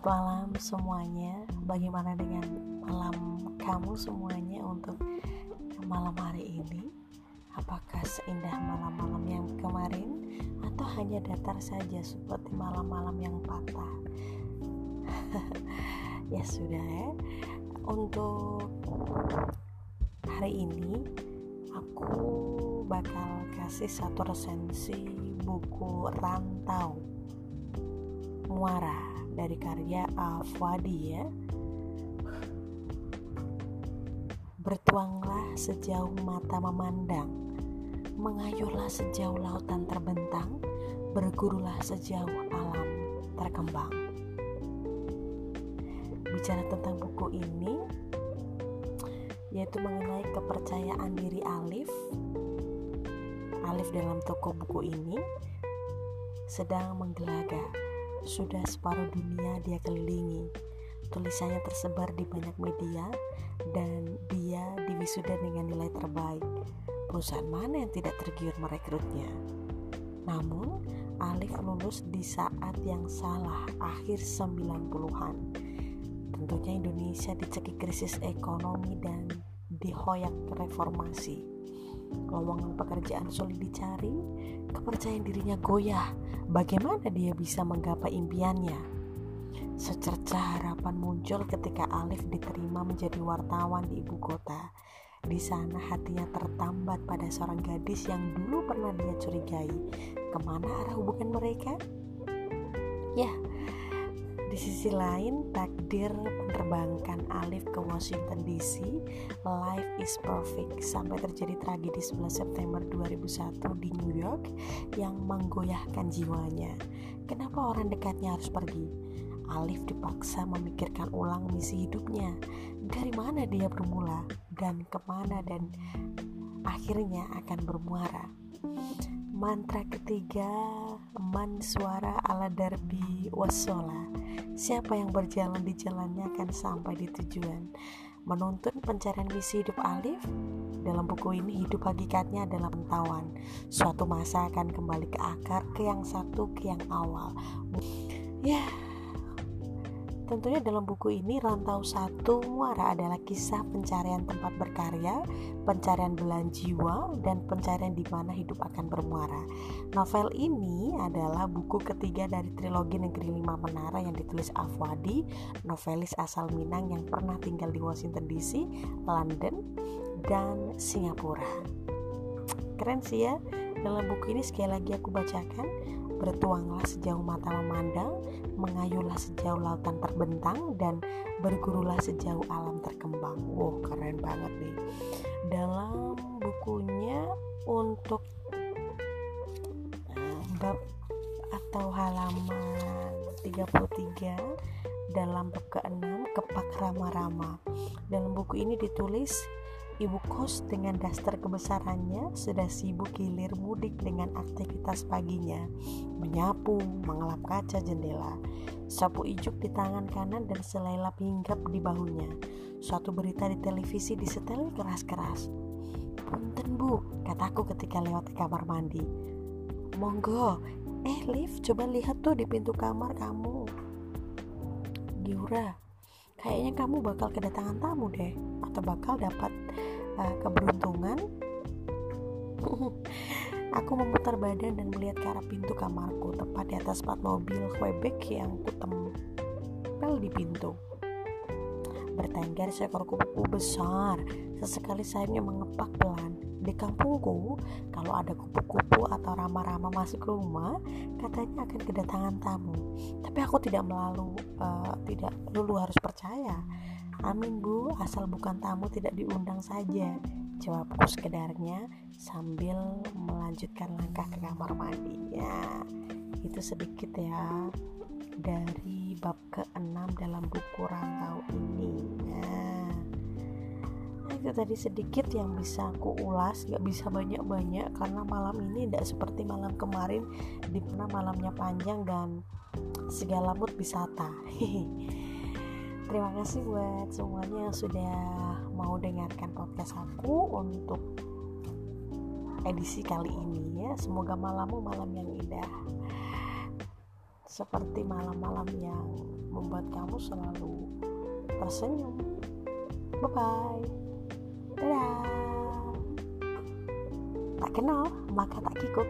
Selamat malam semuanya. Bagaimana dengan malam kamu semuanya untuk malam hari ini? Apakah seindah malam-malam yang kemarin atau hanya datar saja seperti malam-malam yang patah? ya sudah ya. Untuk hari ini aku bakal kasih satu resensi buku Rantau Muara dari karya Afwadi ya. Bertuanglah sejauh mata memandang Mengayuhlah sejauh lautan terbentang Bergurulah sejauh alam terkembang. Bicara tentang buku ini Yaitu mengenai kepercayaan diri Alif Alif dalam toko buku ini Sedang menggelaga sudah separuh dunia dia kelilingi. Tulisannya tersebar di banyak media dan dia diwisuda dengan nilai terbaik. Perusahaan mana yang tidak tergiur merekrutnya? Namun, Alif lulus di saat yang salah, akhir 90-an. Tentunya Indonesia dicekik krisis ekonomi dan dihoyak reformasi lowongan pekerjaan sulit dicari, kepercayaan dirinya goyah. Bagaimana dia bisa menggapai impiannya? Secerca harapan muncul ketika Alif diterima menjadi wartawan di ibu kota. Di sana hatinya tertambat pada seorang gadis yang dulu pernah dia curigai. Ke mana arah hubungan mereka? Ya, di sisi lain, takdir menerbangkan Alif ke Washington DC. Life is perfect sampai terjadi tragedi 11 September 2001 di New York yang menggoyahkan jiwanya. Kenapa orang dekatnya harus pergi? Alif dipaksa memikirkan ulang misi hidupnya. Dari mana dia bermula dan ke mana dan akhirnya akan bermuara. Mantra ketiga Man suara ala darbi wasola Siapa yang berjalan di jalannya akan sampai di tujuan. Menuntun pencarian misi hidup Alif Dalam buku ini hidup hakikatnya adalah pentawan Suatu masa akan kembali ke akar Ke yang satu, ke yang awal. Ya Tentunya dalam buku ini Rantau Satu Muara adalah kisah pencarian tempat berkarya, pencarian belahan jiwa, dan pencarian di mana hidup akan bermuara. Novel ini adalah buku ketiga dari trilogi Negeri Lima Menara yang ditulis Afwadi, novelis asal Minang yang pernah tinggal di Washington DC, London, dan Singapura. Keren sih ya, dalam buku ini sekali lagi aku bacakan Bertuanglah sejauh mata memandang, mengayuhlah sejauh lautan terbentang, dan bergurulah sejauh alam terkembang. Wow, keren banget nih. Dalam bukunya untuk uh, bab atau halaman 33 dalam bab ke-6 Kepak Rama-Rama. Dalam buku ini ditulis Ibu kos dengan daster kebesarannya sudah sibuk gilir mudik dengan aktivitas paginya, menyapu, mengelap kaca jendela, sapu ijuk di tangan kanan dan selelap hinggap di bahunya. Suatu berita di televisi disetel keras-keras. Punten bu, kataku ketika lewat ke kamar mandi. Monggo, eh Liv, coba lihat tuh di pintu kamar kamu. Giura, kayaknya kamu bakal kedatangan tamu deh, atau bakal dapat uh, keberuntungan. Aku memutar badan dan melihat ke arah pintu kamarku tepat di atas plat mobil Quebec yang kutempel di pintu. Bertengger seekor kupu-kupu besar sesekali sayapnya mengepak pelan. Di kampungku kalau ada kupu-kupu atau rama-rama masuk rumah katanya akan kedatangan tamu. Tapi aku tidak melalui uh, tidak dulu harus percaya Amin bu, asal bukan tamu tidak diundang saja. Jawabku sekedarnya sambil melanjutkan langkah ke kamar mandi Ya, itu sedikit ya Dari bab ke-6 dalam buku rantau ini. Nah, itu tadi sedikit yang bisa aku ulas Gak bisa banyak-banyak karena malam ini tidak seperti malam kemarin Di mana malamnya panjang dan segala mood wisata Hehehe terima kasih buat semuanya yang sudah mau dengarkan podcast aku untuk edisi kali ini ya. Semoga malammu malam yang indah seperti malam-malam yang membuat kamu selalu tersenyum. Bye bye dadah. Tak kenal maka tak kikuk